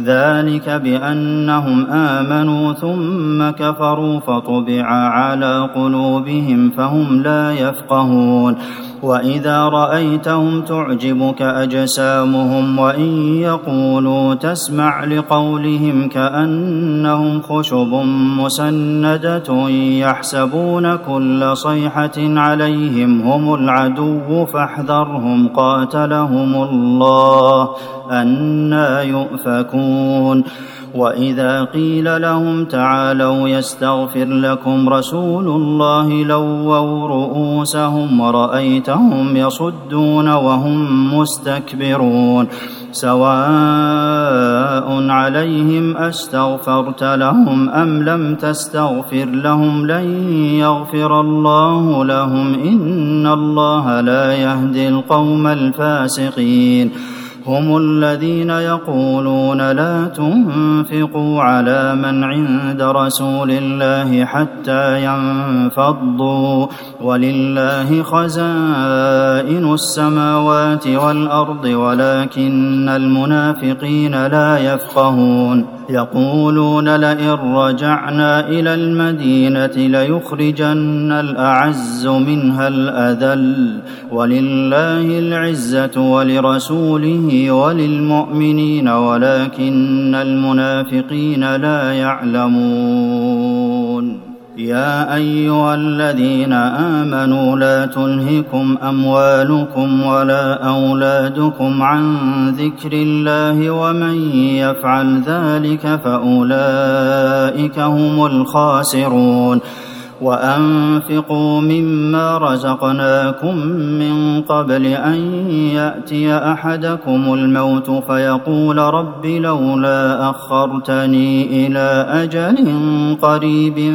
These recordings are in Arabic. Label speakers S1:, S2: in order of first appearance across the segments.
S1: ذلك بأنهم آمنوا ثم كفروا فطبع على قلوبهم فهم لا يفقهون واذا رايتهم تعجبك اجسامهم وان يقولوا تسمع لقولهم كانهم خشب مسنده يحسبون كل صيحه عليهم هم العدو فاحذرهم قاتلهم الله أنا يؤفكون واذا قيل لهم تعالوا يستغفر لكم رسول الله لووا رؤوسهم ورايتهم يصدون وهم مستكبرون سواء عليهم استغفرت لهم ام لم تستغفر لهم لن يغفر الله لهم ان الله لا يهدي القوم الفاسقين هم الذين يقولون لا تنفقوا على من عند رسول الله حتى ينفضوا ولله خزائن السماوات والارض ولكن المنافقين لا يفقهون يقولون لئن رجعنا الى المدينه ليخرجن الاعز منها الاذل ولله العزه ولرسوله لرسوله وللمؤمنين ولكن المنافقين لا يعلمون يا ايها الذين امنوا لا تلهكم اموالكم ولا اولادكم عن ذكر الله ومن يفعل ذلك فاولئك هم الخاسرون وانفقوا مما رزقناكم من قبل ان ياتي احدكم الموت فيقول رب لولا اخرتني الى اجل قريب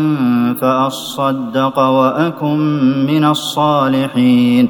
S1: فاصدق واكن من الصالحين